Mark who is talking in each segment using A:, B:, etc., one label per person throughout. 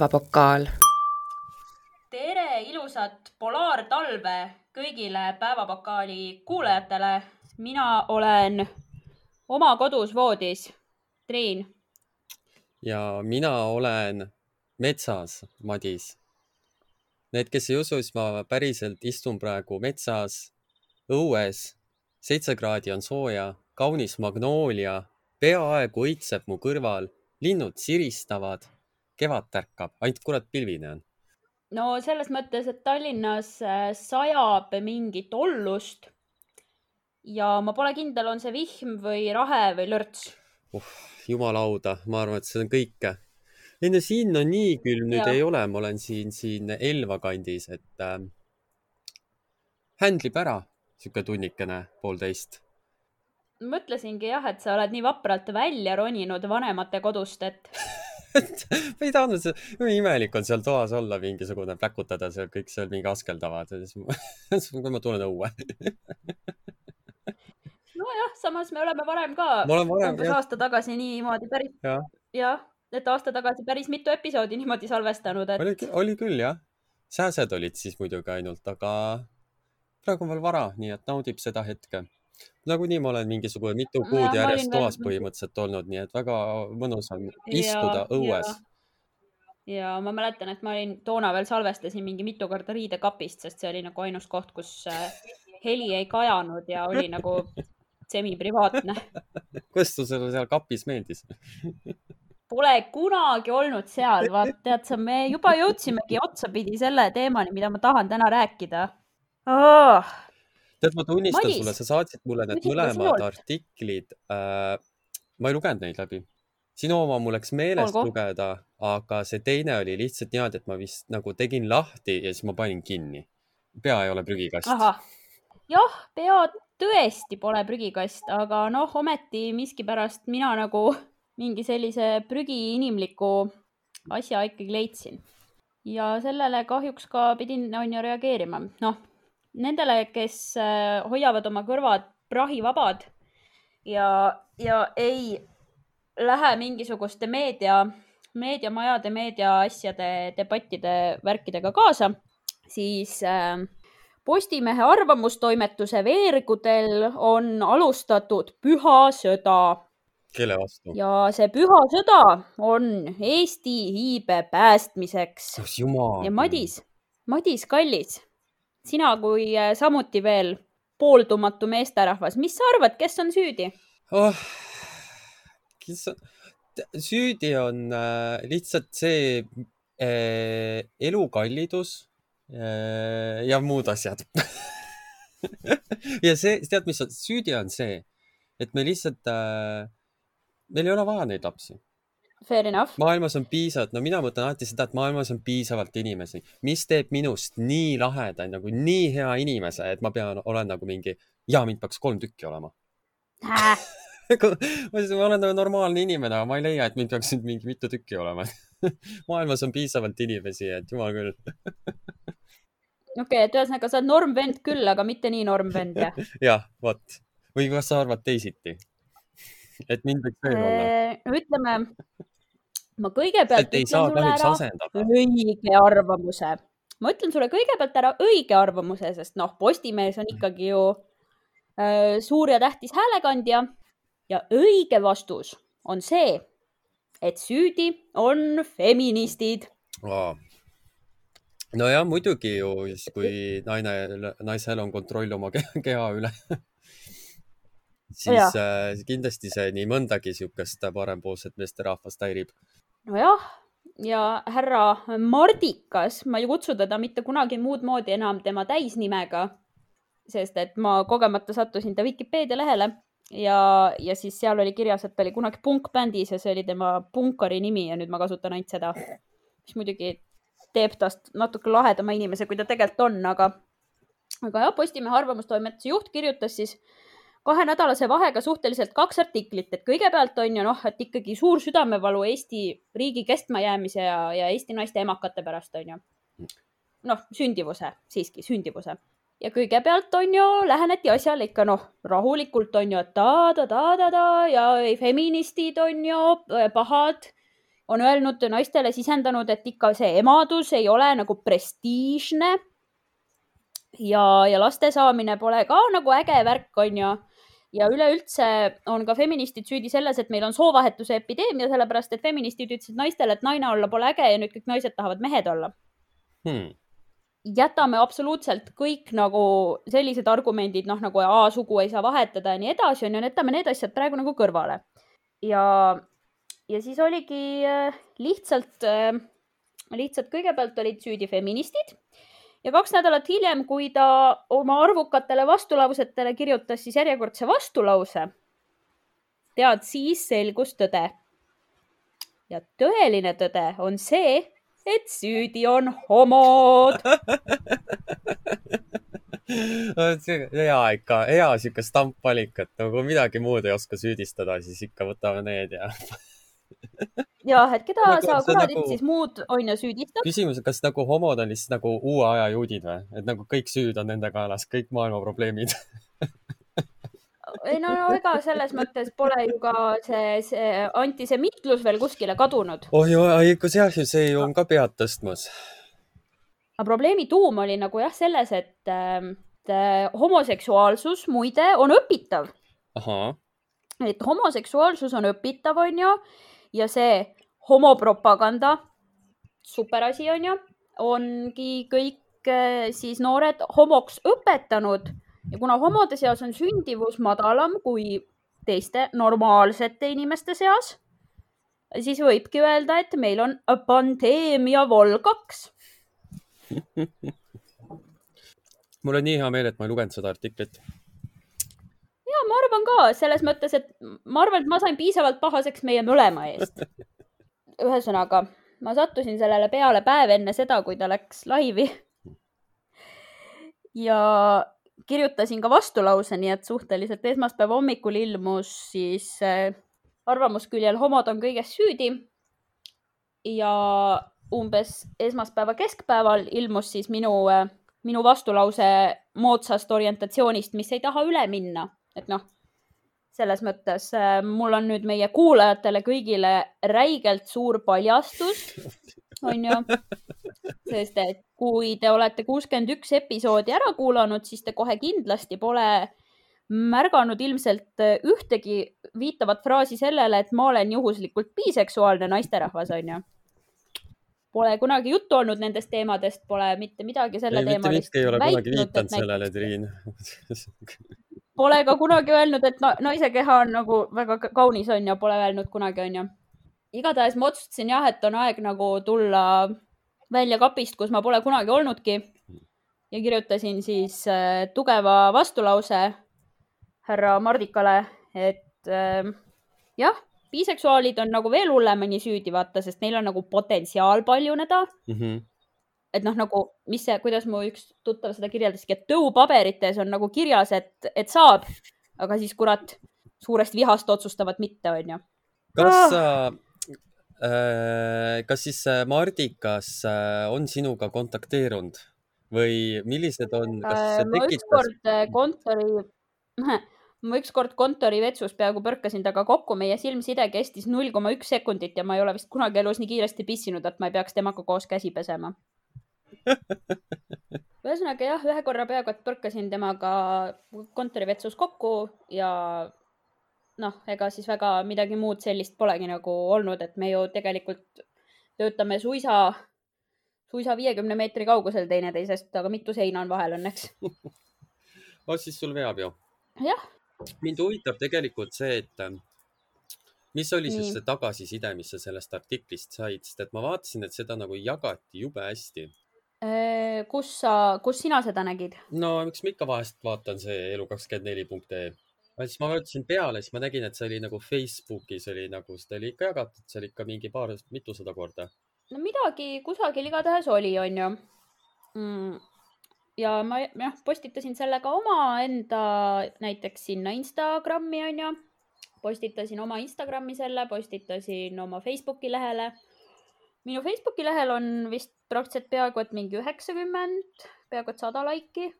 A: päevapokaal.
B: tere ilusat polaartalve kõigile Päevapokaali kuulajatele. mina olen oma kodus voodis, Triin.
C: ja mina olen metsas, Madis. Need, kes ei usu, siis ma päriselt istun praegu metsas, õues, seitse kraadi on sooja, kaunis magnoolia, peaaegu õitseb mu kõrval, linnud siristavad, kevad tärkab, ainult kurat pilvine on.
B: no selles mõttes, et Tallinnas äh, sajab mingit ollust. ja ma pole kindel, on see vihm või rahe või lörts.
C: uh, jumala auda, ma arvan, et see on kõike. ei no siin no nii küll nüüd
B: Ja.
C: ei ole, ma olen siin, siin Elva kandis, et äh, händlib ära sihuke tunnikene, poolteist
B: mõtlesingi jah, et sa oled nii vapralt välja roninud vanemate kodust, et
C: ma ei tahtnud seda, imelik on seal toas olla mingisugune pläkutada seal kõik seal mingi askeldavad ja siis ma, kui ma tulen õue.
B: nojah, samas me oleme varem ka umbes aasta tagasi niimoodi päris,
C: jah,
B: jah, et aasta tagasi päris mitu episoodi niimoodi salvestanud, et
C: oli, oli küll jah. sääsed olid siis muidugi ainult, aga praegu on veel vara, nii et naudib seda hetke. Nagunii ma olen mingisugune mitu kuud
B: ma
C: järjest
B: olin veel-
C: toas põhimõtteliselt olnud, nii et väga mõnus on istuda õues.
B: ja ma mäletan, et ma olin toona veel salvestasin mingi mitu korda riidekapist, sest see oli nagu ainus koht, kus äh, heli ei kajanud ja oli nagu semiprivaatne.
C: kuidas sul seal seal kapis meeldis?
B: Pole kunagi olnud seal, vaat tead sa, me juba jõudsimegi otsapidi selle teemani, mida ma tahan täna rääkida oh,.
C: Tead, ma tunnistan
B: Madis,
C: sulle, sa saatsid mulle need
B: ka
C: mõlemad artiklid äh,. ma ei lugenud neid läbi. sinu oma mul läks meelest
B: Olgu.
C: lugeda, aga see teine oli lihtsalt niimoodi, et ma vist nagu tegin lahti ja siis ma panin kinni. pea ei ole prügikast.
B: jah, pea tõesti pole prügikast, aga noh, ometi miskipärast mina nagu mingi sellise prügi inimliku asja ikkagi leidsin. ja sellele kahjuks ka pidin, on ju, reageerima. noh, nendele, kes äh, hoiavad oma kõrvad prahivabad ja, ja ei lähe mingisuguste meedia, meediamajade, meediaasjade, debattide, värkidega kaasa, siis äh, Postimehe arvamustoimetuse veergudel on alustatud püha sõda
C: kelle vastu?
B: ja see püha sõda on Eesti iibe päästmiseks. ja Madis, Madis Kallis, sina kui äh, samuti veel pooldumatu meesterahvas, mis sa arvad, kes on süüdi?
C: oh,. kes on, süüdi on äh, lihtsalt see äh, elukallidus äh, ja muud asjad ja see, tead, mis on, süüdi on see, et me lihtsalt äh,, meil ei ole vaja neid lapsi.
B: Fair enough.
C: maailmas on piisavalt, no mina mõtlen alati seda, et maailmas on piisavalt inimesi, mis teeb minust nii laheda, nagu nii hea inimese, et ma pean, olen nagu mingi, ja mind peaks kolm tükki olema. ma siis- ma olen nagu normaalne inimene, aga ma ei leia, et mind peaks nüüd mingi mitu tükki olema. maailmas on piisavalt inimesi, et jumal küll.
B: okei, et ühesõnaga sa oled normvend küll, aga mitte nii normvend, jah?
C: jah, vot. või kas sa arvad teisiti? et mind võiks veel olla.
B: ütleme, ma kõigepealt ütlen
C: saa
B: sulle ära õige arvamuse. ma ütlen sulle kõigepealt ära õige arvamuse, sest noh, Postimees on ikkagi ju äh, suur ja tähtis häälekandja ja õige vastus on see, et süüdi on feministid.
C: nojah, muidugi ju kui naine, naisel on kontroll oma ke- keha üle, siis äh, kindlasti see nii mõndagi siukest parempoolset meesterahvast häirib.
B: nojah, ja härra Mardikas, ma ei kutsu teda mitte kunagi muud moodi enam tema täisnimega, sest et ma kogemata sattusin ta Vikipeedia lehele ja, ja siis seal oli kirjas, et ta oli kunagi punkbändis ja see oli tema punkari nimi ja nüüd ma kasutan ainult seda, mis muidugi teeb tast natuke lahedama inimese, kui ta tegelikult on, aga, aga jah, Postimehe arvamustoimetuse juht kirjutas siis kahenädalase vahega suhteliselt kaks artiklit, et kõigepealt on ju noh, et ikkagi suur südamevalu Eesti riigi kestmajäämise ja, ja Eesti naiste emakate pärast on ju. noh, sündivuse, siiski sündivuse. ja kõigepealt on ju, läheneti asjale ikka noh, rahulikult on ju, et ta-ta-ta-ta-ta ja feministid on ju äh, pahad, on öelnud naistele, sisendanud, et ikka see emadus ei ole nagu prestiižne. ja, ja laste saamine pole ka nagu äge värk, onju ja üleüldse on ka feministid süüdi selles, et meil on soovahetuse epideemia, sellepärast et feministid ütlesid naistele, et naine olla pole äge ja nüüd kõik naised tahavad mehed olla.
C: Hmm..
B: jätame absoluutselt kõik nagu sellised argumendid, noh nagu A sugu ei saa vahetada ja nii edasi, on ju, jätame need asjad praegu nagu kõrvale. ja, ja siis oligi äh, lihtsalt, äh, lihtsalt kõigepealt olid süüdi feministid ja kaks nädalat hiljem, kui ta oma arvukatele vastulausetele kirjutas siis järjekordse vastulause, tead, siis selgus tõde. ja tõeline tõde on see, et süüdi on homod
C: hea ikka, hea sihuke stampvalik, et nagu midagi muud ei oska süüdistada, siis ikka võtame need ja
B: jah, et keda nagu, sa kuradit nagu... siis muud on ju süüdistad?
C: küsimus, kas nagu homod on lihtsalt nagu uue aja juudid või, et nagu kõik süüd on nende kaelas, kõik maailma probleemid
B: ei no, no ega selles mõttes pole ju ka see, see antisemiitlus veel kuskile kadunud.
C: oi, oi, kus jah, see ju on ka pead tõstmas.
B: aga probleemi tuum oli nagu jah, selles, et, et homoseksuaalsus muide on õpitav. et homoseksuaalsus on õpitav, onju ja see homopropaganda, super asi on ju, ongi kõik eh, siis noored homoks õpetanud. Ja kuna homode seas on sündivus madalam kui teiste normaalsete inimeste seas, siis võibki öelda, et meil on pandeemia vol kaks
C: mul on nii hea meel, et ma ei lugenud seda artiklit
B: ja ma arvan ka selles mõttes, et ma arvan, et ma sain piisavalt pahaseks meie mõlema eest. ühesõnaga, ma sattusin sellele peale päev enne seda, kui ta läks laivi. ja kirjutasin ka vastulause, nii et suhteliselt esmaspäeva hommikul ilmus siis äh, arvamusküljel homod on kõiges süüdi. ja umbes esmaspäeva keskpäeval ilmus siis minu, äh, minu vastulause moodsast orientatsioonist, mis ei taha üle minna et noh, selles mõttes äh, mul on nüüd meie kuulajatele kõigile räigelt suur paljastus, onju. sest et kui te olete kuuskümmend üks episoodi ära kuulanud, siis te kohe kindlasti pole märganud ilmselt äh, ühtegi viitavat fraasi sellele, et ma olen juhuslikult biseksuaalne naisterahvas, onju. Pole kunagi juttu olnud nendest teemadest, pole mitte midagi selle teemalist.
C: mitte miski ei ole kunagi viitanud sellele, Triin
B: Pole ka kunagi öelnud, et no, naise keha on nagu väga kaunis, on ju, pole öelnud kunagi, on ju. igatahes ma otsustasin jah, et on aeg nagu tulla välja kapist, kus ma pole kunagi olnudki. ja kirjutasin siis äh, tugeva vastulause härra Mardikale, et äh, jah, biseksuaalid on nagu veel hullemini süüdi, vaata, sest neil on nagu potentsiaal paljuneda mm. -hmm et noh, nagu mis see, kuidas mu üks tuttav seda kirjeldaski, et tõupaberites on nagu kirjas, et, et saab, aga siis kurat suurest vihast otsustavad mitte, onju.
C: kas ah. äh, kas siis äh, Mardikas äh, on sinuga kontakteerunud või millised on, kas see
B: tekitas? ma ükskord äh, kontori, ma ükskord kontorivetsus peaaegu põrkasin temaga kokku, meie silmside kestis null koma üks sekundit ja ma ei ole vist kunagi elus nii kiiresti pissinud, et ma ei peaks temaga koos käsi pesema ühesõnaga jah, ühe korra peaaegu et põrkasin temaga kontorivetsus kokku ja noh, ega siis väga midagi muud sellist polegi nagu olnud, et me ju tegelikult töötame suisa, suisa viiekümne meetri kaugusel teineteisest, aga mitu seina on vahel õnneks
C: vot siis sul veab ju.
B: jah.
C: mind huvitab tegelikult see, et mis oli siis Nii. see tagasiside, mis sa sellest artiklist said, sest et ma vaatasin, et seda nagu jagati jube hästi
B: kus sa, kus sina seda nägid?
C: no miks ma ikka vahest vaatan see elu24.ee. siis ma vajutasin peale, siis ma nägin, et see oli nagu Facebookis oli nagu, seda oli ikka jagatud seal ikka mingi paar, mitusada korda.
B: no midagi kusagil igatahes oli, onju mm. ja ma jah, postitasin selle ka omaenda näiteks sinna Instagrami, onju. postitasin oma Instagrami selle, postitasin oma Facebooki lehele minu Facebooki lehel on vist praktiliselt peaaegu et mingi üheksakümmend, peaaegu et sada laiki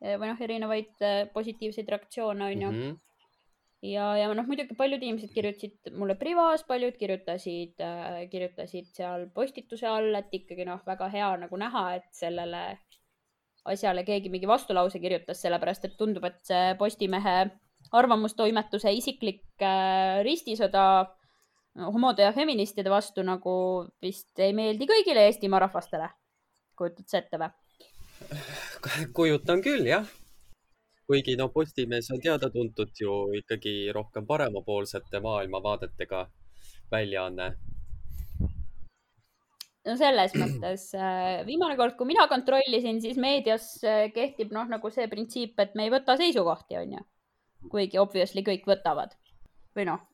B: või noh, erinevaid äh, positiivseid reaktsioone on ju mm. -hmm. ja, ja noh, muidugi paljud inimesed kirjutasid mulle privas, paljud kirjutasid äh,, kirjutasid seal postituse all, et ikkagi noh, väga hea nagu näha, et sellele asjale keegi mingi vastulause kirjutas, sellepärast et tundub, et see Postimehe arvamustoimetuse isiklik äh, ristisõda homode ja feministide vastu nagu vist ei meeldi kõigile Eestimaa rahvastele. kujutad sa ette või?
C: kujutan küll, jah. kuigi no Postimees on teada-tuntud ju ikkagi rohkem paremapoolsete maailmavaadetega väljaanne.
B: no selles mõttes äh, viimane kord, kui mina kontrollisin, siis meedias äh, kehtib noh, nagu see printsiip, et me ei võta seisukohti, onju. kuigi obviously kõik võtavad või noh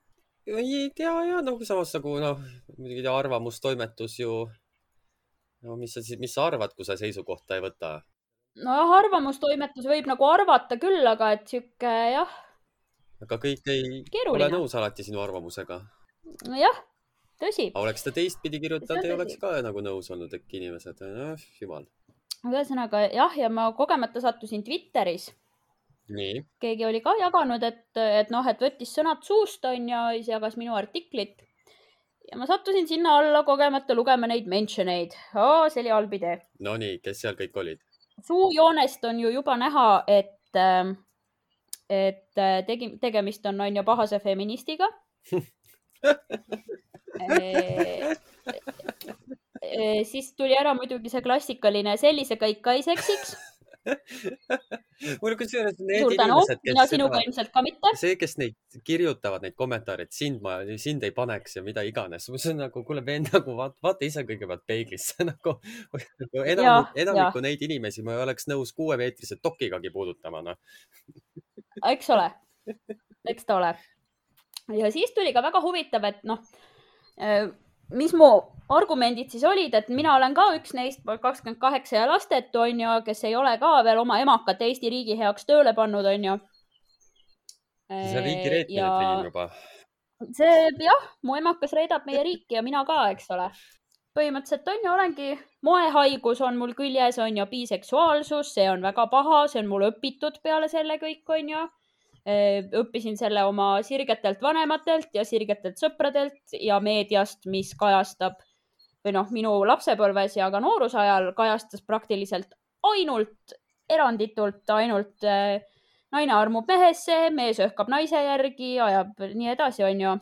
C: ei tea ja noh, samas nagu noh, muidugi arvamustoimetus ju. no mis sa siis, mis sa arvad, kui sa seisukohta ei võta?
B: nojah, arvamustoimetus võib nagu arvata küll, aga et sihuke jah.
C: aga kõik ei Keeruline. ole nõus alati sinu arvamusega.
B: nojah, tõsi.
C: oleks ta teistpidi kirjutanud, ei oleks ka nagu nõus olnud äkki inimesed, jumal.
B: ühesõnaga jah, ja ma kogemata sattusin Twitteris keegi oli ka jaganud, et, et noh, et võttis sõnad suust, onju, siis jagas minu artiklit. ja ma sattusin sinna alla kogemata lugema neid mention eid oh,. see oli halb idee.
C: Nonii, kes seal kõik olid?
B: suujoonest on ju juba näha, et, et tegi, tegemist on, on ju pahase feministiga e, e, siis tuli ära muidugi see klassikaline sellisega ikka ei seksiks
C: mul kusjuures need
B: Suur tänu, mina sinuga ilmselt ka mitte.
C: see, kes neid kirjutavad, neid kommentaare, et sind ma, sind ei paneks ja mida iganes, see on nagu, kuule vend, nagu vaata, vaata ise kõigepealt peeglisse nagu, enamik, enamikku neid inimesi ma ei oleks nõus kuuemeetrise dokigagi puudutama, noh.
B: eks ole, eks ta ole. ja siis tuli ka väga huvitav, et noh mis mu argumendid siis olid, et mina olen ka üks neist, kakskümmend kaheksa ja lastetu, on ju, kes ei ole ka veel oma emakat Eesti riigi heaks tööle pannud, on ju.
C: see riigi reetmine ja... tegin juba.
B: see jah, mu emakas reedab meie riiki ja mina ka, eks ole. põhimõtteliselt on ju, olengi, moehaigus on mul küljes, on ju, biseksuaalsus, see on väga paha, see on mul õpitud peale selle kõik, on ju Äh, õppisin selle oma sirgetelt vanematelt ja sirgetelt sõpradelt ja meediast, mis kajastab või noh, minu lapsepõlves ja ka noorusajal kajastas praktiliselt ainult, eranditult ainult äh, naine armub mehesse, mees õhkab naise järgi, ajab nii edasi, onju.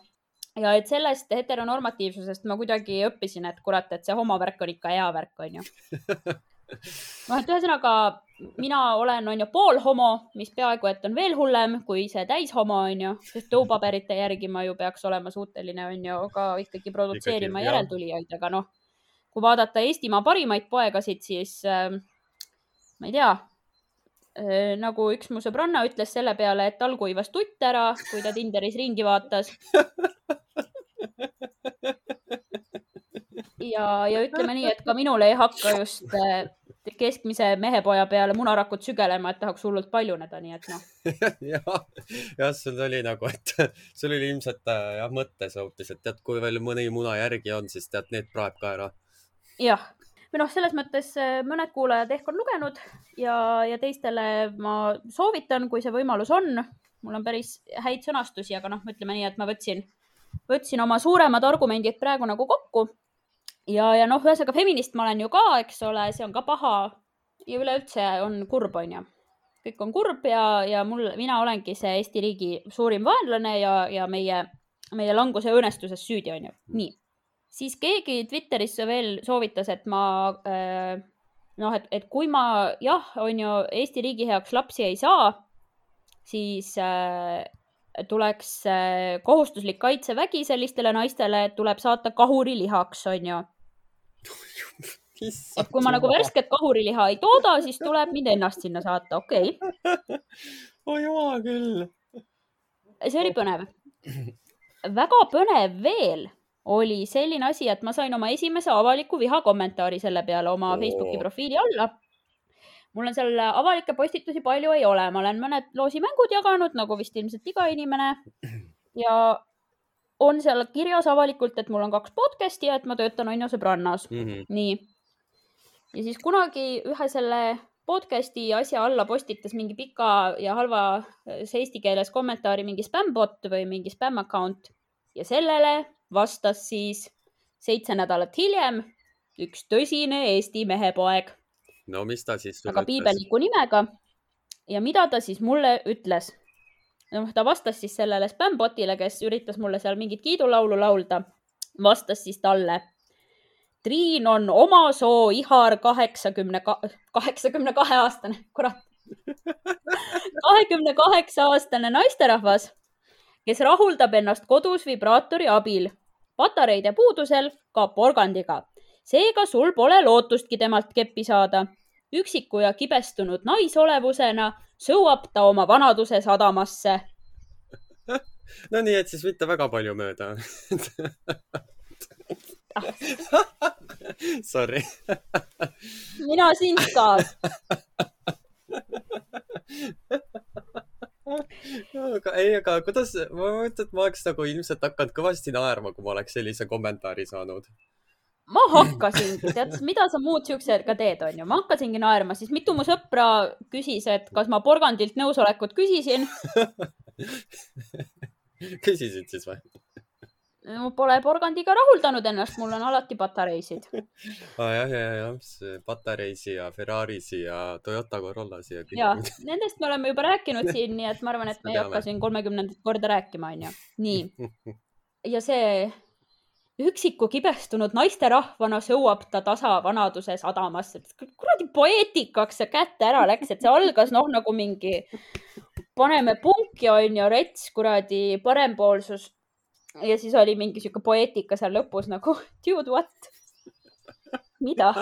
B: ja et sellest heteronormatiivsusest ma kuidagi õppisin, et kurat, et see homovärk on ikka hea värk, onju noh, et ühesõnaga mina olen, on ju, poolhomo, mis peaaegu et on veel hullem kui see täishomo, on ju, sest tõupaberite järgi ma ju peaks olema suuteline, on ju, ka ikkagi produtseerima järeltulijaid, aga noh, kui vaadata Eestimaa parimaid poegasid, siis äh, ma ei tea äh,, nagu üks mu sõbranna ütles selle peale, et tal kuivas tutt ära, kui ta Tinderis ringi vaatas. Ja, ja ütleme nii, et ka minul ei hakka just äh, keskmise mehepoja peale munarakut sügelema, et tahaks hullult paljuneda, nii et noh.
C: jah, jah, sul oli nagu, et sul oli ilmselt jah mõttes hoopis, et tead, kui veel mõni muna järgi on, siis tead, need praeb ka ära.
B: jah, või noh, selles mõttes äh, mõned kuulajad ehk on lugenud ja, ja teistele ma soovitan, kui see võimalus on. mul on päris häid sõnastusi, aga noh, ütleme nii, et ma võtsin, võtsin oma suuremad argumendid praegu nagu kokku ja, ja noh, ühesõnaga feminist ma olen ju ka, eks ole, see on ka paha ja üleüldse on kurb, onju. kõik on kurb ja, ja mul, mina olengi see Eesti riigi suurim vaenlane ja, ja meie, meie languse õõnestuses süüdi, onju. nii. siis keegi Twitterisse veel soovitas, et ma äh, noh, et, et kui ma jah, on ju, Eesti riigi heaks lapsi ei saa, siis äh, tuleks äh, kohustuslik kaitsevägi sellistele naistele, tuleb saata kahurilihaks, onju et kui ma nagu värsket kahuriliha ei tooda, siis tuleb mind ennast sinna saata, okei okay..
C: oi jumal küll.
B: see oli põnev. väga põnev veel oli selline asi, et ma sain oma esimese avaliku vihakommentaari selle peale oma oh. Facebooki profiili alla. Mul on seal avalikke postitusi palju ei ole, ma olen mõned loosimängud jaganud, nagu vist ilmselt iga inimene. ja on seal kirjas avalikult, et mul on kaks podcast'i ja et ma töötan on ju sõbrannas mm. -hmm. nii. ja siis kunagi ühe selle podcast'i asja alla postitas mingi pika ja halva eesti keeles kommentaari mingi spämbot või mingi spämm account ja sellele vastas siis seitse nädalat hiljem üks tõsine Eesti mehepoeg.
C: No mis ta siis
B: aga piibeliku nimega. ja mida ta siis mulle ütles? noh, ta vastas siis sellele spämbotile, kes üritas mulle seal mingit kiidulaulu laulda, vastas siis talle Triin on oma soo ihar kaheksakümne, kaheksakümne kahe aastane, kurat. kahekümne kaheksa aastane naisterahvas, kes rahuldab ennast kodus vibraatori abil, patareide puudusel ka porgandiga. seega sul pole lootustki temalt keppi saada. Üksiku ja kibestunud naisolevusena sõuab ta oma vanaduse sadamasse.
C: no nii, et siis mitte väga palju mööda Sorry.
B: mina sind ka.
C: aga ei, aga kuidas, ma mõtlen, et ma oleks nagu ilmselt hakanud kõvasti naerma, kui ma oleks sellise kommentaari saanud.
B: Ma hakkasingi, tead, mida sa muud siuksega teed, onju, ma hakkasingi naerma, siis mitu mu sõpra küsis, et kas ma porgandilt nõusolekut küsisin
C: küsisid siis või?
B: ma pole porgandiga rahuldanud ennast, mul on alati patareisid
C: ah,. jah, ja, ja, patareisi ja Ferrarisi ja Toyota Corollasi ja.
B: ja, nendest me oleme juba rääkinud siin, nii et ma arvan, et me ei hakka siin kolmekümnendat korda rääkima, onju. nii. ja see üksiku kibestunud naisterahvana sõuab ta tasa vanaduse sadamasse. kuradi poeetikaks see kätte ära läks, et see algas noh, nagu mingi paneme punki, onju, rets, kuradi parempoolsus ja siis oli mingi sihuke poeetika seal lõpus nagu dude what? mida?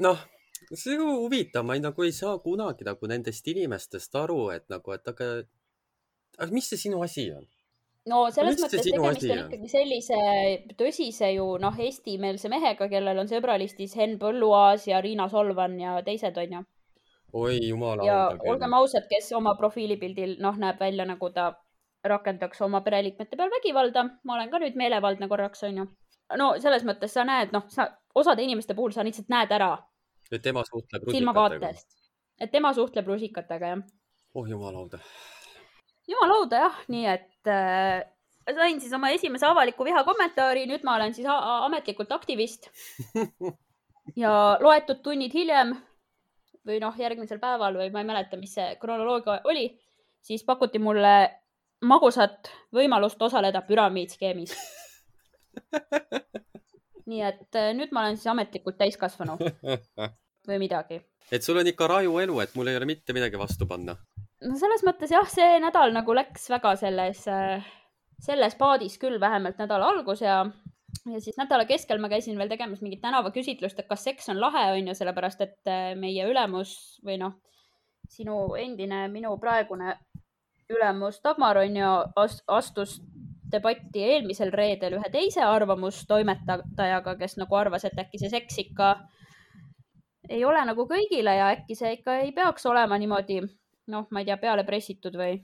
C: noh, see on huvitav, ma ei, nagu ei saa kunagi nagu nendest inimestest aru, et nagu, et aga, aga mis see sinu asi on?
B: No selles mis mõttes tegemist on ikkagi sellise tõsise ju noh, eestimeelse mehega, kellel on sõbralistis Henn Põlluaas ja Riina Solvan ja teised onju.
C: oi jumala.
B: ja olgem ausad, kes oma profiilipildil noh, näeb välja nagu ta rakendaks oma pereliikmete peal vägivalda. ma olen ka nüüd meelevaldne korraks, onju. no selles mõttes sa näed, noh, sa osade inimeste puhul sa lihtsalt näed ära.
C: et tema suhtleb
B: rusikatega. et tema suhtleb rusikatega, jah.
C: oh jumal auda.
B: Jumal auda jah, nii et äh, sain siis oma esimese avaliku viha kommentaari, nüüd ma olen siis ametlikult aktivist ja loetud tunnid hiljem või noh, järgmisel päeval või ma ei mäleta, mis see kronoloogia oli, siis pakuti mulle magusat võimalust osaleda püramiidskeemis nii et äh, nüüd ma olen siis ametlikult täiskasvanu või midagi.
C: et sul on ikka raju elu, et mul ei ole mitte midagi vastu panna.
B: No selles mõttes jah, see nädal nagu läks väga selles, äh, selles paadis küll, vähemalt nädala algus ja, ja siis nädala keskel ma käisin veel tegemas mingit tänavaküsitlust, et kas seks on lahe, on ju, sellepärast et äh, meie ülemus või noh, sinu endine, minu praegune ülemus Dagmar on ju astus debatti eelmisel reedel ühe teise arvamustoimetajaga, kes nagu arvas, et äkki see seks ikka ei ole nagu kõigile ja äkki see ikka ei peaks olema niimoodi, noh, ma ei tea, peale pressitud või,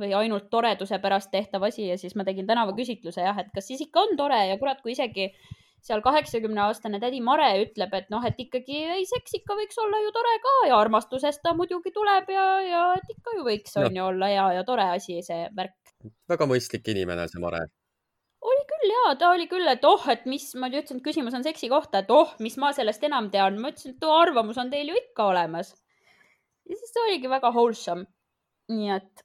B: või ainult toreduse pärast tehtav asi ja siis ma tegin tänavaküsitluse jah, et kas siis ikka on tore ja kurat, kui isegi seal kaheksakümne aastane tädi Mare ütleb, et noh, et ikkagi ei, seks ikka võiks olla ju tore ka ja armastusest ta muidugi tuleb ja, ja et ikka ju võiks no. on ju olla hea ja tore asi, see värk.
C: väga mõistlik inimene, see Mare.
B: oli küll ja, ta oli küll, et oh, et mis, ma ütlesin, et küsimus on seksi kohta, et oh, mis ma sellest enam tean. ma ütlesin, et arvamus on teil ju ikka olemas. Ja siis ta oligi väga wholesome. nii et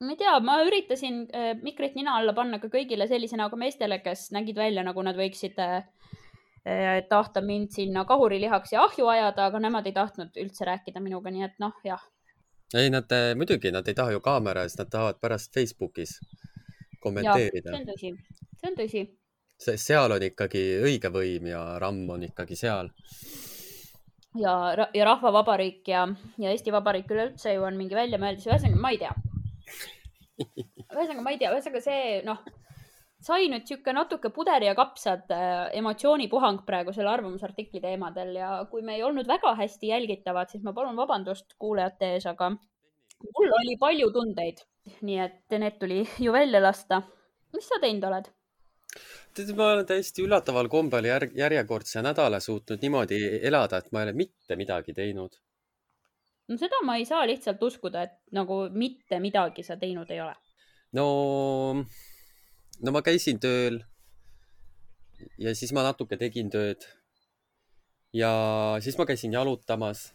B: ma ei tea, ma üritasin äh, mikrit nina alla panna ka kõigile sellise näoga meestele, kes nägid välja, nagu nad võiksid äh, Eh, tahta mind sinna kahurilihaks ja ahju ajada, aga nemad ei tahtnud üldse rääkida minuga, nii et noh, jah.
C: ei, nad eh, muidugi, nad ei taha ju kaamera ees, nad tahavad pärast Facebookis kommenteerida.
B: see on tõsi, see on tõsi.
C: seal on ikkagi õige võim ja ramm on ikkagi seal.
B: Ja, ja Rahvavabariik ja, ja Eesti Vabariik üleüldse ju on mingi väljamõeldis, ühesõnaga ma ei tea. ühesõnaga ma ei tea, ühesõnaga see noh sai nüüd sihuke natuke puder ja kapsad äh, emotsioonipuhang praegu selle arvamusartikli teemadel ja kui me ei olnud väga hästi jälgitavad, siis ma palun vabandust kuulajate ees, aga mul oli palju tundeid, nii et need tuli ju välja lasta. mis sa teinud oled?
C: tead, ma olen täiesti üllataval kombel järg, järjekordse nädala suutnud niimoodi elada, et ma ei ole mitte midagi teinud.
B: no seda ma ei saa lihtsalt uskuda, et nagu mitte midagi sa teinud ei ole.
C: no, no ma käisin tööl ja siis ma natuke tegin tööd. ja siis ma käisin jalutamas.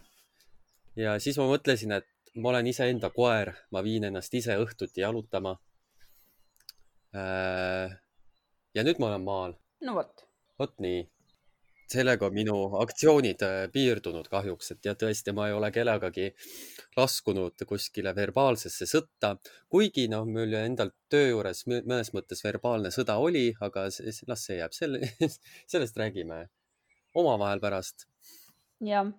C: ja siis ma mõtlesin, et ma olen iseenda koer, ma viin ennast ise õhtuti jalutama. Ja nüüd ma olen maal,
B: no vot,
C: vot nii. sellega minu aktsioonid äh, piirdunud kahjuks, et ja tõesti, ma ei ole kellegagi laskunud kuskile verbaalsesse sõtta, kuigi noh, mul endal töö juures mõ- mõnes mõttes verbaalne sõda oli, aga las see jääb, selle, sellest räägime omavahel pärast.
B: jah.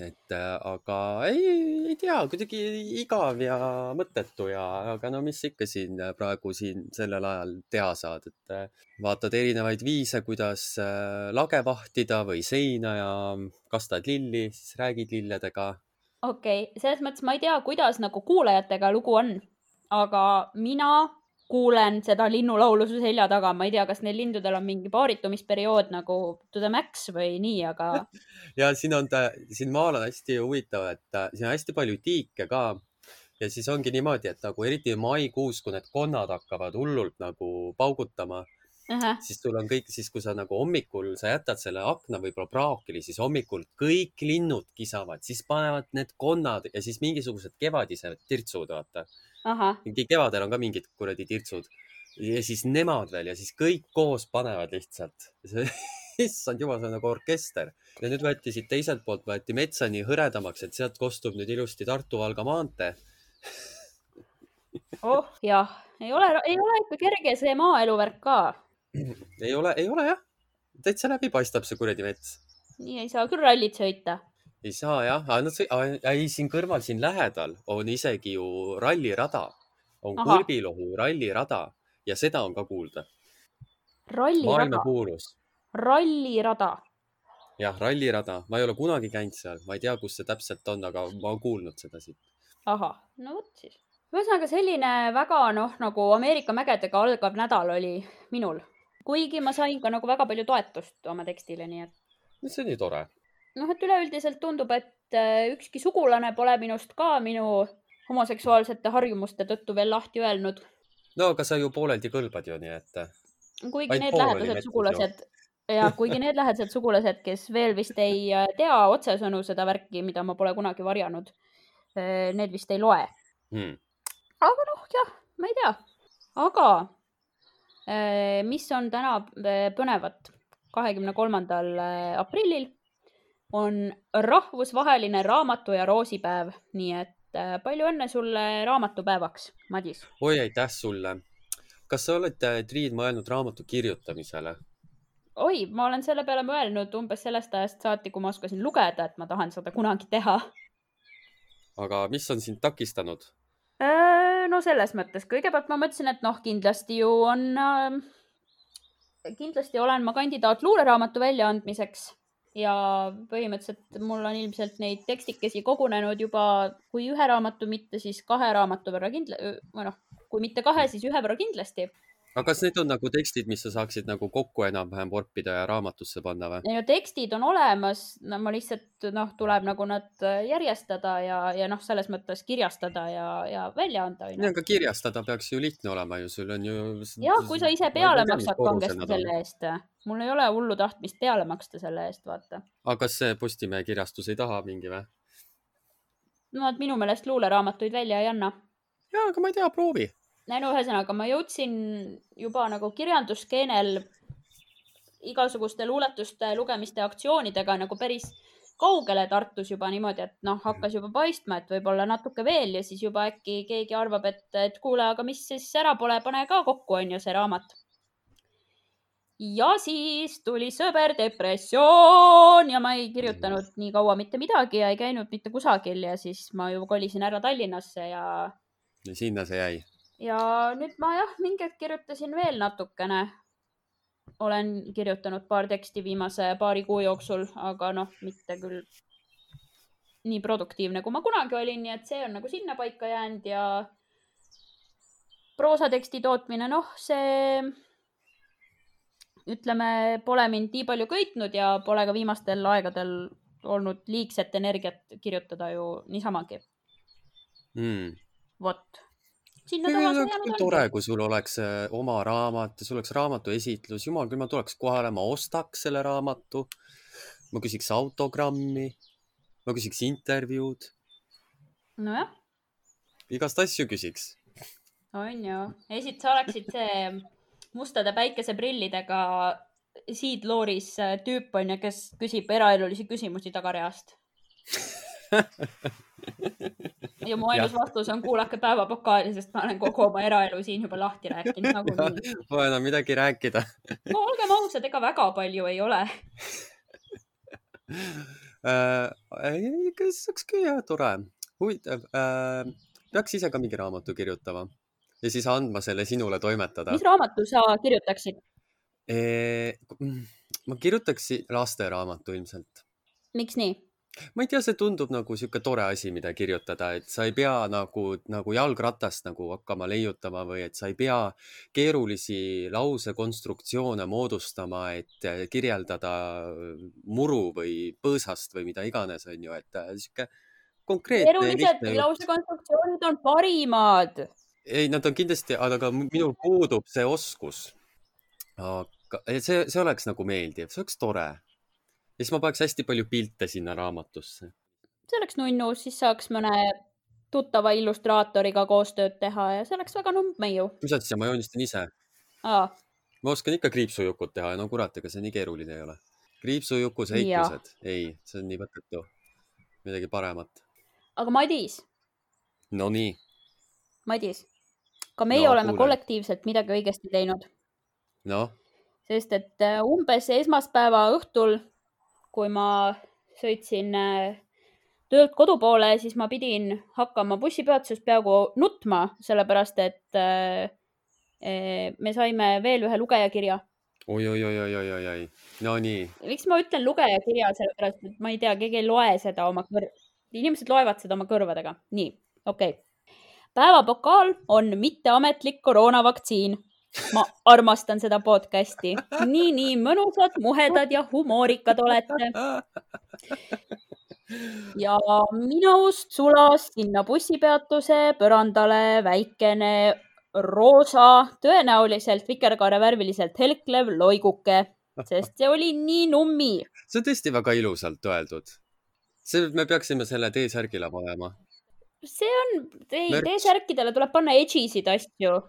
C: Et äh, aga ei, ei tea, kuidagi igav ja mõttetu ja, aga no mis ikka siin äh, praegu siin sellel ajal teha saad, et äh, vaatad erinevaid viise, kuidas lage vahtida või seina ja kastad lilli, siis räägid lilledega.
B: okei okay., selles mõttes ma ei tea, kuidas nagu kuulajatega lugu on, aga mina kuulen seda linnulaulu su selja taga, ma ei tea, kas neil lindudel on mingi paaritumisperiood nagu to the max või nii, aga
C: ja siin on ta, siin maal on hästi huvitav, et siin on hästi palju tiike ka. Ja siis ongi niimoodi, et nagu eriti maikuus, kui need konnad hakkavad hullult nagu paugutama,
B: Ahah,
C: siis sul on kõik, siis kui sa nagu hommikul, sa jätad selle akna võib-olla praokili, siis hommikul kõik linnud kisavad, siis panevad need konnad ja siis mingisugused kevadised tirtsud, vaata.
B: ahah,
C: mingi kevadel on ka mingid kuradi tirtsud ja siis nemad veel ja siis kõik koos panevad lihtsalt. issand jumal, see on nagu orkester ja nüüd võeti siit teiselt poolt võeti metsa nii hõredamaks, et sealt kostub nüüd ilusti Tartu-Valga maantee.
B: oh jah, ei ole, ei ole ikka kerge see maaelu värk ka.
C: ei ole, ei ole jah, täitsa läbi paistab see kuradi mets
B: nii ei saa küll rallit sõita.
C: Ei saa jah, aga nad sõi-, ei siin kõrval, siin lähedal on isegi ju rallirada, on
B: Ahah.
C: Kõlbilohu rallirada ja seda on ka kuulda. maailmakuulus,
B: rallirada.
C: jah, rallirada, ma ei ole kunagi käinud seal, ma ei tea, kus see täpselt on, aga ma olen kuulnud seda siit.
B: ahah, no vot siis. ühesõnaga selline väga noh, nagu Ameerika mägedega algav nädal oli minul. kuigi ma sain ka nagu väga palju toetust oma tekstile, nii et
C: see on nii tore.
B: noh, et üleüldiselt tundub, et äh, ükski sugulane pole minust ka minu homoseksuaalsete harjumuste tõttu veel lahti öelnud.
C: no aga sa ju pooleldi kõlbad ju, nii et
B: kuigi
C: Ainult
B: need lähedased sugulased ja kuigi need lähedased sugulased, kes veel vist ei äh, tea otsesõnu seda värki, mida ma pole kunagi varjanud, need vist ei loe.
C: hmm..
B: aga noh, jah, ma ei tea. aga mis on täna põnevat? kahekümne kolmandal aprillil on rahvusvaheline raamatu ja roosipäev, nii et eh, palju õnne sulle raamatupäevaks, Madis.
C: oi, aitäh sulle. kas sa oled, Triin, mõelnud raamatu kirjutamisele?
B: oi, ma olen selle peale mõelnud umbes sellest ajast saati, kui ma oskasin lugeda, et ma tahan seda kunagi teha.
C: aga mis on sind takistanud?
B: Äh, no selles mõttes, kõigepealt ma mõtlesin, et noh, kindlasti ju on äh,, kindlasti olen ma kandidaat luuleraamatu väljaandmiseks ja põhimõtteliselt mul on ilmselt neid tekstikesi kogunenud juba, kui ühe raamatu, mitte siis kahe raamatu võrra kindla-, või noh, kui mitte kahe, siis ühe võrra kindlasti.
C: Aga kas need on nagu tekstid, mis sa saaksid nagu kokku enam-vähem vorpida ja raamatusse panna või?
B: ja tekstid on olemas, no ma lihtsalt noh, tuleb nagu nad järjestada ja, ja noh, selles mõttes kirjastada ja, ja välja anda
C: nii,
B: onju.
C: aga kirjastada peaks ju lihtne olema ju, sul on ju.
B: ja kui sa ise peale maksad kangesti selle eest, mul ei ole hullu tahtmist peale maksta selle eest, vaata.
C: aga kas see Postimehe kirjastus ei taha mingi või?
B: Nad minu meelest luuleraamatuid välja ei anna.
C: ja, aga ma ei tea, proovi.
B: No ühesõnaga, ma jõudsin juba nagu kirjandusskeenel igasuguste luuletuste lugemiste aktsioonidega nagu päris kaugele Tartus juba niimoodi, et noh, hakkas juba paistma, et võib-olla natuke veel ja siis juba äkki keegi arvab, et, et kuule, aga mis siis ära pole, pane ka kokku, on ju see raamat. ja siis tuli sõber depressioon ja ma ei kirjutanud nii kaua mitte midagi ja ei käinud mitte kusagil ja siis ma ju kolisin ära Tallinnasse ja
C: ja sinna see jäi.
B: Ja nüüd ma jah, mingi hetk kirjutasin veel natukene. olen kirjutanud paar teksti viimase paari kuu jooksul, aga noh, mitte küll nii produktiivne, kui ma kunagi olin, nii et see on nagu sinnapaika jäänud ja proosateksti tootmine, noh, see ütleme, pole mind nii palju köitnud ja pole ka viimastel aegadel olnud liigset energiat kirjutada ju niisamagi
C: mm.
B: vot. Sinna taha see jäänud
C: tore, kui sul oleks äh, oma raamat ja sul oleks raamatu esitlus, jumal küll, ma tuleks kohale, ma ostaks selle raamatu. ma küsiks autogrammi, ma küsiks intervjuud.
B: nojah.
C: igast asju küsiks.
B: on ju, esit-, sa oleksid see mustade päikeseprillidega Seed Looris äh, tüüp on ju, kes küsib eraelulisi küsimusi tagareast ja mu ainus vastus on kuulake päevapokaali, sest ma olen kogu oma eraelu siin juba lahti rääkinud nagunii.
C: Pole enam midagi rääkida.
B: no olgem ausad, ega väga palju ei ole
C: äh,. kas olekski jah tore, huvitav äh,. peaks ise ka mingi raamatu kirjutama ja siis andma selle sinule toimetada.
B: mis raamatu sa kirjutaksid
C: e,? ma kirjutaksin lasteraamatu ilmselt.
B: miks nii?
C: Ma ei tea, see tundub nagu sihuke tore asi, mida kirjutada, et sa ei pea nagu, nagu jalgratast nagu hakkama leiutama või et sa ei pea keerulisi lausekonstruktsioone moodustama, et kirjeldada muru või põõsast või mida iganes, on ju, et äh, sihuke konkreetne.
B: keerulised lausekonstruktsioonid on parimad.
C: ei, nad on kindlasti, aga minul puudub see oskus. aga see, see oleks nagu meeldiv, see oleks tore ja siis ma paneks hästi palju pilte sinna raamatusse.
B: see oleks nunnu, siis saaks mõne tuttava illustraatoriga koostööd teha ja see oleks väga numbmeiu.
C: mis asja, ma joonistan ise. ma oskan ikka kriipsujukut teha ja no kurat, ega see nii keeruline ei ole. kriipsujuku seiklused, ei, see on nii mõttetu. midagi paremat.
B: aga Madis.
C: Nonii.
B: Madis, ka meie no, oleme kuule. kollektiivselt midagi õigesti teinud.
C: noh
B: sest et äh, umbes esmaspäeva õhtul kui ma sõitsin äh, töölt kodu poole, siis ma pidin hakkama bussipeatuses peaaegu nutma, sellepärast et äh, äh, me saime veel ühe lugejakirja.
C: Oi, oi, oi, oi, oi, oi, oi, no nii.
B: miks ma ütlen lugejakirja, sellepärast et ma ei tea, keegi ei loe seda oma kõr-, inimesed loevad seda oma kõrvadega. nii, okei. Okay.. päevapokaal on mitteametlik koroonavaktsiin ma armastan seda podcast'i. nii, nii mõnusad, muhedad ja humoorikad olete. ja minust sulas sinna bussipeatuse põrandale väikene roosa, tõenäoliselt vikerkaarevärviliselt helklev loiguke, sest see oli nii nummi.
C: see on tõesti väga ilusalt öeldud. see, me peaksime selle T-särgile panema.
B: see on, ei, T-särkidele tuleb panna edgy'sid asju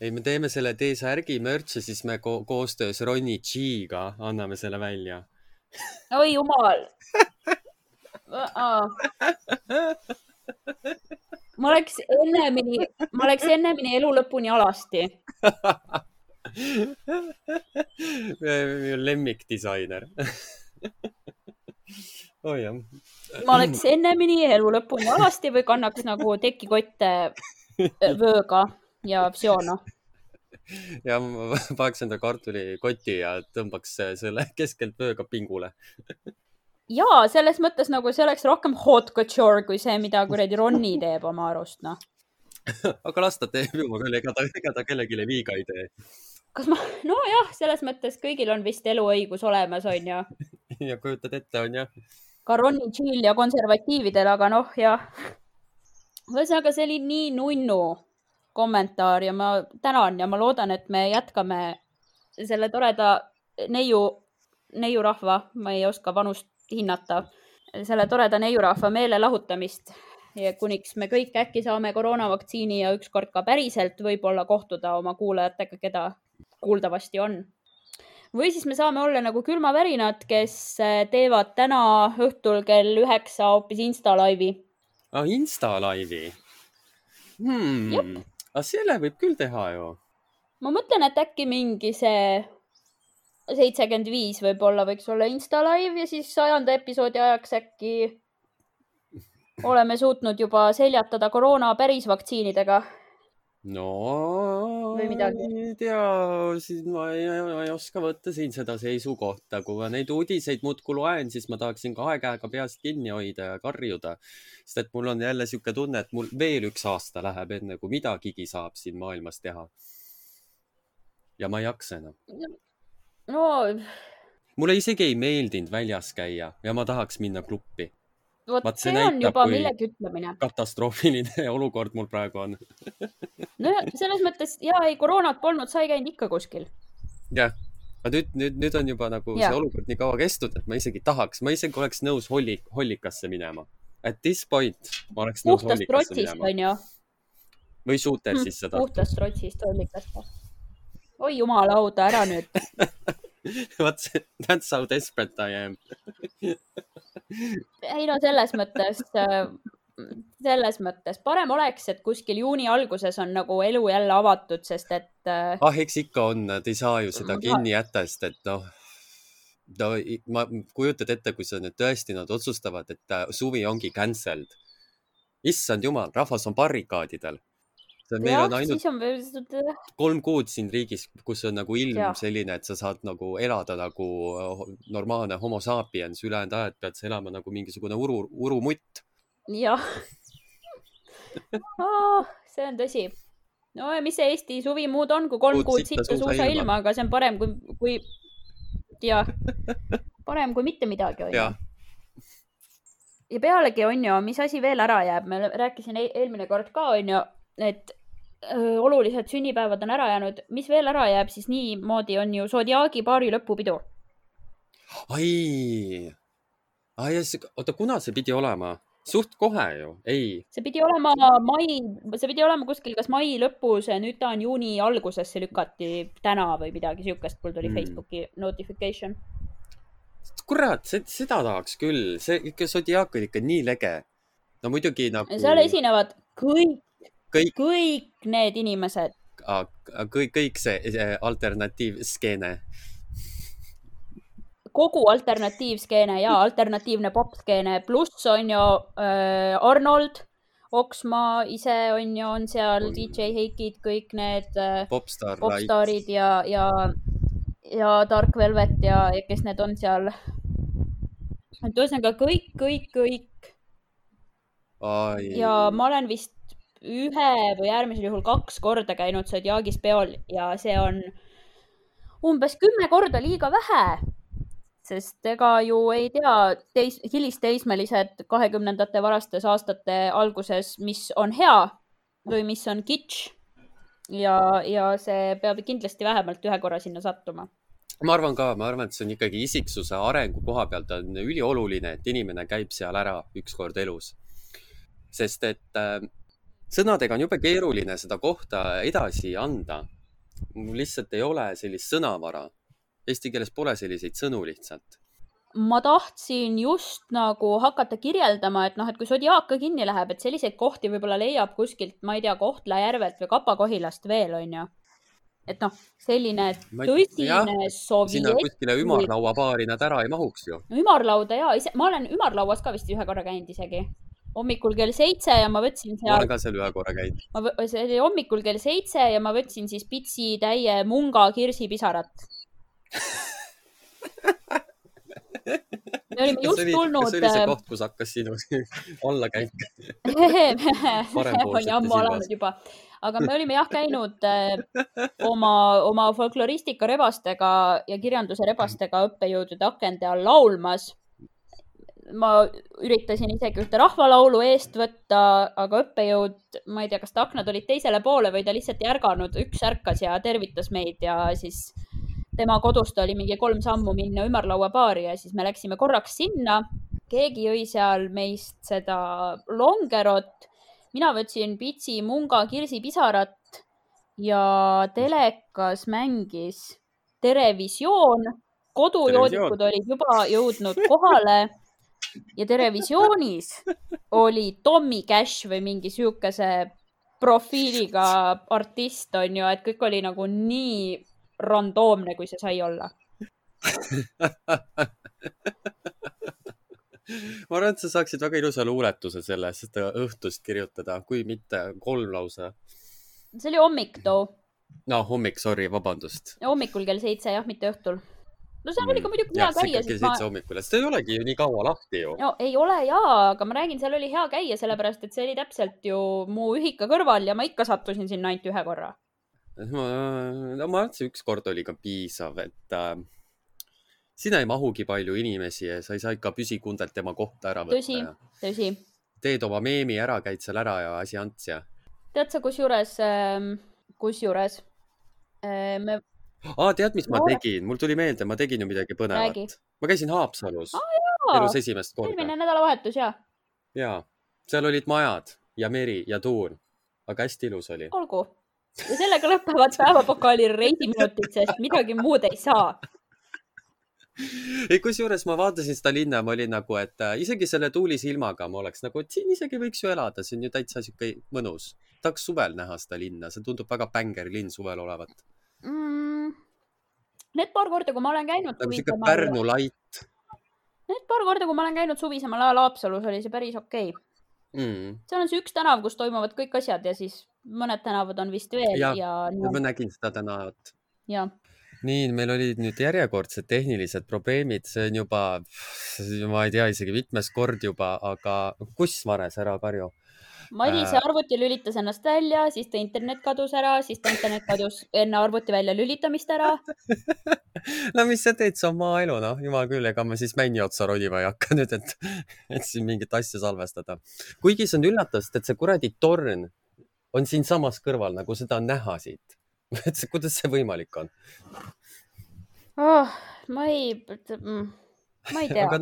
C: ei, me teeme selle T-särgi mürtsi, siis me ko koostöös Ronny G-ga anname selle välja.
B: oi jumal! Ma oleks ennemini, ma oleks ennemini elu lõpuni alasti.
C: Lemmikdisainer. Oh jah.
B: ma oleks ennemini elu lõpuni alasti või kannaks nagu tekikotte vööga ja Psiono
C: ja ma paneks enda kartulikoti ja tõmbaks selle keskelt vööga pingule
B: ja selles mõttes nagu see oleks rohkem haute couture kui see, mida kuradi Ronni teeb oma arust, noh.
C: aga las ta teeb ju küll, ega ta, ega ta kellelegi liiga ei tee.
B: kas ma, nojah, selles mõttes kõigil on vist eluõigus olemas, onju.
C: ja kujutad ette, on jah.
B: ka Ronni Chill ja konservatiividel, aga noh, jah. ühesõnaga, see oli nii nunnu kommentaar ja ma tänan ja ma loodan, et me jätkame selle toreda neiu, neiurahva, ma ei oska vanust hinnata, selle toreda neiurahva meelelahutamist, kuniks me kõik äkki saame koroonavaktsiini ja ükskord ka päriselt võib-olla kohtuda oma kuulajatega, keda kuuldavasti on. või siis me saame olla nagu külmavärinad, kes teevad täna õhtul kell üheksa hoopis Insta laivi.
C: ah, Insta laivi hmm.? Aga selle võib küll teha ju.
B: ma mõtlen, et äkki mingi see seitsekümmend viis võib-olla võiks olla Insta live ja siis sajanda episoodi ajaks äkki oleme suutnud juba seljatada koroona päris vaktsiinidega
C: no ei tea, siis ma ei, ei oska võtta siin seda seisukohta, kui ma neid uudiseid muudkui loen, siis ma tahaksin kahe käega peast kinni hoida ja karjuda. sest et mul on jälle sihuke tunne, et mul veel üks aasta läheb, enne kui midagigi saab siin maailmas teha. ja ma ei jaksa enam.
B: no
C: mulle isegi ei meeldinud väljas käia ja ma tahaks minna gruppi.
B: Vot
C: see
B: see on
C: näitab,
B: juba
C: kui-
B: millegi ütlemine.
C: katastroofiline olukord mul praegu on.
B: no ja selles mõttes ja ei, koroonat polnud, sa ei käinud ikka kuskil.
C: jah, aga nüüd, nüüd, nüüd on juba nagu
B: Jah.
C: see olukord nii kaua kestnud, et ma isegi tahaks, ma isegi oleks nõus holli, hollikasse minema. At this point ma oleks nõus
B: puhtast
C: hollikasse
B: trotsist
C: minema
B: onju.
C: või shootersisse tahtma.
B: puhtast trotsist hollikasse. oi jumalauda, ära nüüd.
C: vot that's how desperate I am.
B: ei no selles mõttes, selles mõttes parem oleks, et kuskil juuni alguses on nagu elu jälle avatud, sest et äh,
C: ah, eks ikka on, nad ei saa ju seda kinni jätta, sest et noh, no ma kujutad ette, kui sa nüüd tõesti nad otsustavad, et äh, suvi ongi cancelled. issand jumal, rahvas on barrikaadidel. Meil
B: jah
C: on, ainult
B: on veel,
C: kolm kuud siin riigis, kus on nagu ilm
B: Jah.
C: selline, et sa saad nagu elada nagu äh, normaalne homo sapiens, ülejäänud ajad pead sa elama nagu mingisugune uru, urumutt.
B: jah oh,. see on tõsi. no ja mis see Eesti suvi muud on, kui kolm kuud
C: sitta suusailma.
B: suusailma, aga see on parem kui, kui jah, parem kui mitte midagi onju
C: jah,
B: ja pealegi on ju, mis asi veel ära jääb, ma rääkisin e eelmine kord ka on ju, et olulised sünnipäevad on ära jäänud, mis veel ära jääb, siis niimoodi on ju Zodiaagi paari lõpupidu.
C: ai, ai, oota, kuna see pidi olema? suht kohe ju, ei,
B: see pidi olema mai, see pidi olema kuskil kas mai lõpus, nüüd ta on juuni algusesse lükati täna või midagi siukest, mul tuli
C: Mm.
B: Facebooki notification.
C: kurat, seda tahaks küll, see ikka Zodiac on ikka nii lege. no muidugi nagu
B: seal esinevad kõik,
C: kõik,
B: kõik need inimesed,
C: kõik, kõik see see alternatiivskeene.
B: kogu alternatiivskeene ja alternatiivne popskeene, pluss on ju äh, Arnold, Oksmaa ise on ju, on seal
C: On.
B: DJ Heikid, kõik need äh,
C: Popstar,
B: popstaarid ja, ja, ja Dark Velvet ja, ja kes need on seal. et ühesõnaga kõik, kõik, kõik ja ma olen vist ühe või äärmisel juhul kaks korda käinud Zodiaagis peol ja see on umbes kümme korda liiga vähe. sest ega ju ei tea teis,, hilisteismelised kahekümnendate varastes aastate alguses, mis on hea või mis on kitsch. ja, ja see peab kindlasti vähemalt ühe korra sinna sattuma.
C: ma arvan ka, ma arvan, et see on ikkagi isiksuse arengu koha pealt on ülioluline, et inimene käib seal ära ükskord elus. sest et äh, sõnadega on jube keeruline seda kohta edasi anda. mul lihtsalt ei ole sellist sõnavara. Eesti keeles pole selliseid sõnu lihtsalt.
B: ma tahtsin just nagu hakata kirjeldama, et noh, et kui Zodiaak ka kinni läheb, et selliseid kohti võib-olla leiab kuskilt, ma ei tea, Kohtla-Järvelt või Kapa-Kohilast veel, onju. et noh, selline tõsine
C: sinna
B: sovjet,
C: kuskile ümarlauabaari nad ära ei mahuks ju.
B: ümarlauda ja ma olen ümarlauas ka vist ühe korra käinud isegi. Hommikul kell seitse ja ma võtsin
C: ma
B: seal
C: olen, ka seal ühe korra käinud.
B: ma, see oli hommikul kell seitse ja ma võtsin siis pitsi täie munga kirsipisarat. me olime just tulnud
C: kas see oli see
B: äh,
C: koht, kus hakkas sinu allakäik?
B: ju ammu alanud juba, aga me olime jah käinud äh, oma, oma folkloristika rebastega ja kirjanduse rebastega õppejõudude akende all laulmas. Ma üritasin isegi ühte rahvalaulu eest võtta, aga õppejõud, ma ei tea, kas ta aknad olid teisele poole või ta lihtsalt ei ärganud, üks ärkas ja tervitas meid ja siis tema kodust oli mingi kolm sammu minna ümarlauabaari ja siis me läksime korraks sinna. keegi jõi seal meist seda longerot, mina võtsin pitsi, munga, kirsipisarat ja telekas mängis Terevisioon. kodujoodikud olid juba jõudnud kohale ja Terevisioonis oli Tommy Cash või mingi siukese profiiliga artist on ju, et kõik oli nagu nii randoomne, kui see sai olla.
C: ma arvan, et sa saaksid väga ilusa luuletuse sellest õhtust kirjutada, kui mitte kolm lausa.
B: see oli hommik too,
C: no hommik, sorry, vabandust.
B: hommikul kell seitse jah, mitte õhtul. No seal oli ka muidugi hea
C: see
B: käia,
C: ikkagi
B: ma
C: seitse hommikul, sest ei olegi ju nii kaua lahti ju.
B: no ei ole jaa, aga ma räägin, seal oli hea käia, sellepärast et see oli täpselt ju mu ühika kõrval ja ma ikka sattusin sinna ainult ühe korra.
C: no ma arvasin, üks kord oli ka piisav, et äh, sinna ei mahugi palju inimesi ja sa ei saa ikka püsikundelt tema kohta ära võtta.
B: tõsi, tõsi.
C: teed oma meemi ära, käid seal ära ja asi ants ja.
B: tead sa, kusjuures, ähm, kusjuures äh, me.
C: Aa, tead, mis ma tegin? mul tuli meelde, ma tegin ju midagi põnevat. ma käisin Haapsalus
B: ah,.
C: elus esimest korda.
B: eelmine nädalavahetus, jaa.
C: jaa, seal olid majad ja meri ja tuul, aga hästi ilus oli.
B: olgu. ja sellega lõpevad päevapokaali reisiminutid, sest midagi muud ei saa
C: ei, kusjuures ma vaatasin seda linna, ma olin nagu, et äh, isegi selle tuulise ilmaga ma oleks nagu, et siin isegi võiks ju elada, see on ju täitsa sihuke mõnus. tahaks suvel näha seda linna, see tundub väga bängerlinn suvel olevat
B: mm,. Need paar korda, kui ma olen käinud.
C: nagu sihuke Pärnu light.
B: Need paar korda, kui ma olen käinud suvisemal ajal Haapsalus, oli see päris okei okay. mm.. seal on see üks tänav, kus toimuvad kõik asjad ja siis mõned tänavad on vist veel
C: ja,
B: ja.
C: ma nägin seda tänavat.
B: jah
C: nii, meil olid nüüd järjekordsed tehnilised probleemid, see on juba, ma ei tea isegi mitmes kord juba, aga kuss vares, ära karju.
B: Madise äh... arvuti lülitas ennast välja, siis ta internet kadus ära, siis ta internet kadus enne arvuti välja lülitamist ära
C: no mis sa teed, see on maaelu, noh, jumal küll, ega ma siis männi otsa ronima ei hakka nüüd, et, et siin mingit asja salvestada. kuigi see on üllatav, sest et see kuradi torn on siinsamas kõrval, nagu seda on näha siit et kuidas see võimalik on
B: oh,? ma ei, mm, ma ei tea. aga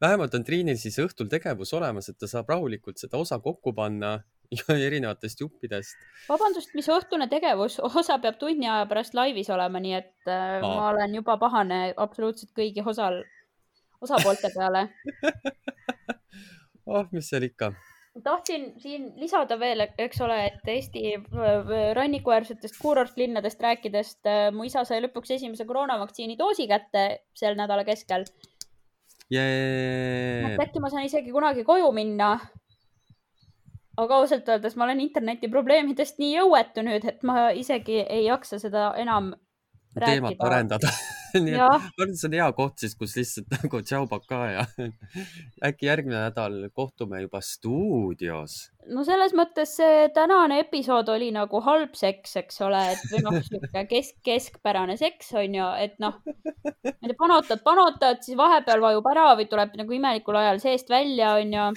C: vähemalt on Triinil siis õhtul tegevus olemas, et ta saab rahulikult seda osa kokku panna erinevatest juppidest.
B: vabandust, mis õhtune tegevus, osa peab tunni aja pärast laivis olema, nii et äh, Aa. ma olen juba pahane absoluutselt kõigi osal, osapoolte peale
C: oh, mis seal ikka
B: tahtsin siin lisada veel, eks ole, et Eesti rannikuäärsetest kuurortlinnadest rääkides, äh, mu isa sai lõpuks esimese koroonavaktsiini doosi kätte sel nädala keskel
C: yeah..
B: äkki ma saan isegi kunagi koju minna. aga ausalt öeldes ma olen internetiprobleemidest nii jõuetu nüüd, et ma isegi ei jaksa seda enam
C: teemat arendada nii et et see on hea koht siis, kus lihtsalt nagu tšau, pakaa ja äkki järgmine nädal kohtume juba stuudios.
B: no selles mõttes see tänane episood oli nagu halb seks, eks ole, et või noh, sihuke kesk, keskpärane seks on ju, et noh, panotad, panotad, siis vahepeal vajub ära või tuleb nagu imelikul ajal seest välja, on ju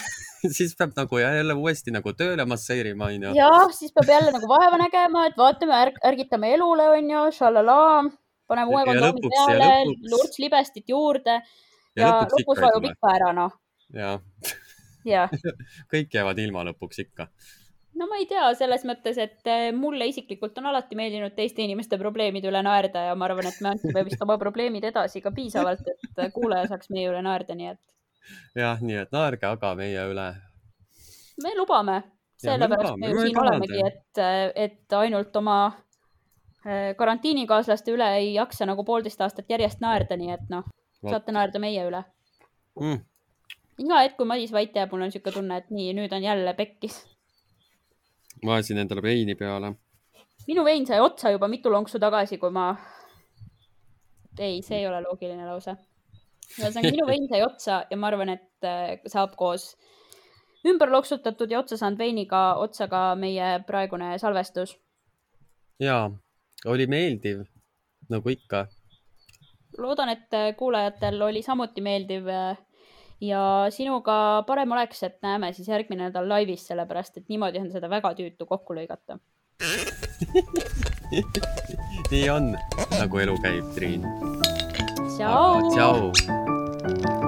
C: siis peab nagu jälle uuesti nagu tööle masseerima, onju.
B: jah, siis peab jälle nagu vaeva nägema, et vaatame ärg,, ärgitame elule, onju, šalala paneme uue kondoomi peale, lurts libestit juurde ja, ja lõpuks, vajub ikka ära, noh.
C: jah
B: ja.
C: kõik jäävad ilma lõpuks ikka.
B: no ma ei tea, selles mõttes, et eh, mulle isiklikult on alati meeldinud teiste inimeste probleemide üle naerda ja ma arvan, et me andsime vist oma probleemid edasi ka piisavalt, et kuulaja saaks meie üle naerda, nii et.
C: jah, nii et naerge aga meie üle.
B: me lubame, sellepärast me, me ju siin olemegi, et, et ainult oma karantiinikaaslaste üle ei jaksa nagu poolteist aastat järjest naerda, nii et noh, saate naerda meie üle mm.. iga hetk, kui Madis vait jääb, mul on niisugune tunne, et nii, nüüd on jälle pekkis.
C: ma ajasin endale veini peale.
B: minu vein sai otsa juba mitu lonksu tagasi, kui ma. ei, see ei ole loogiline lause. ühesõnaga, minu vein sai otsa ja ma arvan, et äh, saab koos ümber loksutatud ja otsa saanud veiniga otsa ka meie praegune salvestus.
C: jaa oli meeldiv, nagu ikka.
B: loodan, et kuulajatel oli samuti meeldiv ja sinuga parem oleks, et näeme siis järgmine nädal laivis, sellepärast et niimoodi on seda väga tüütu kokku lõigata
C: nii on, nagu elu käib, Triin.
B: tšau.
C: tšau.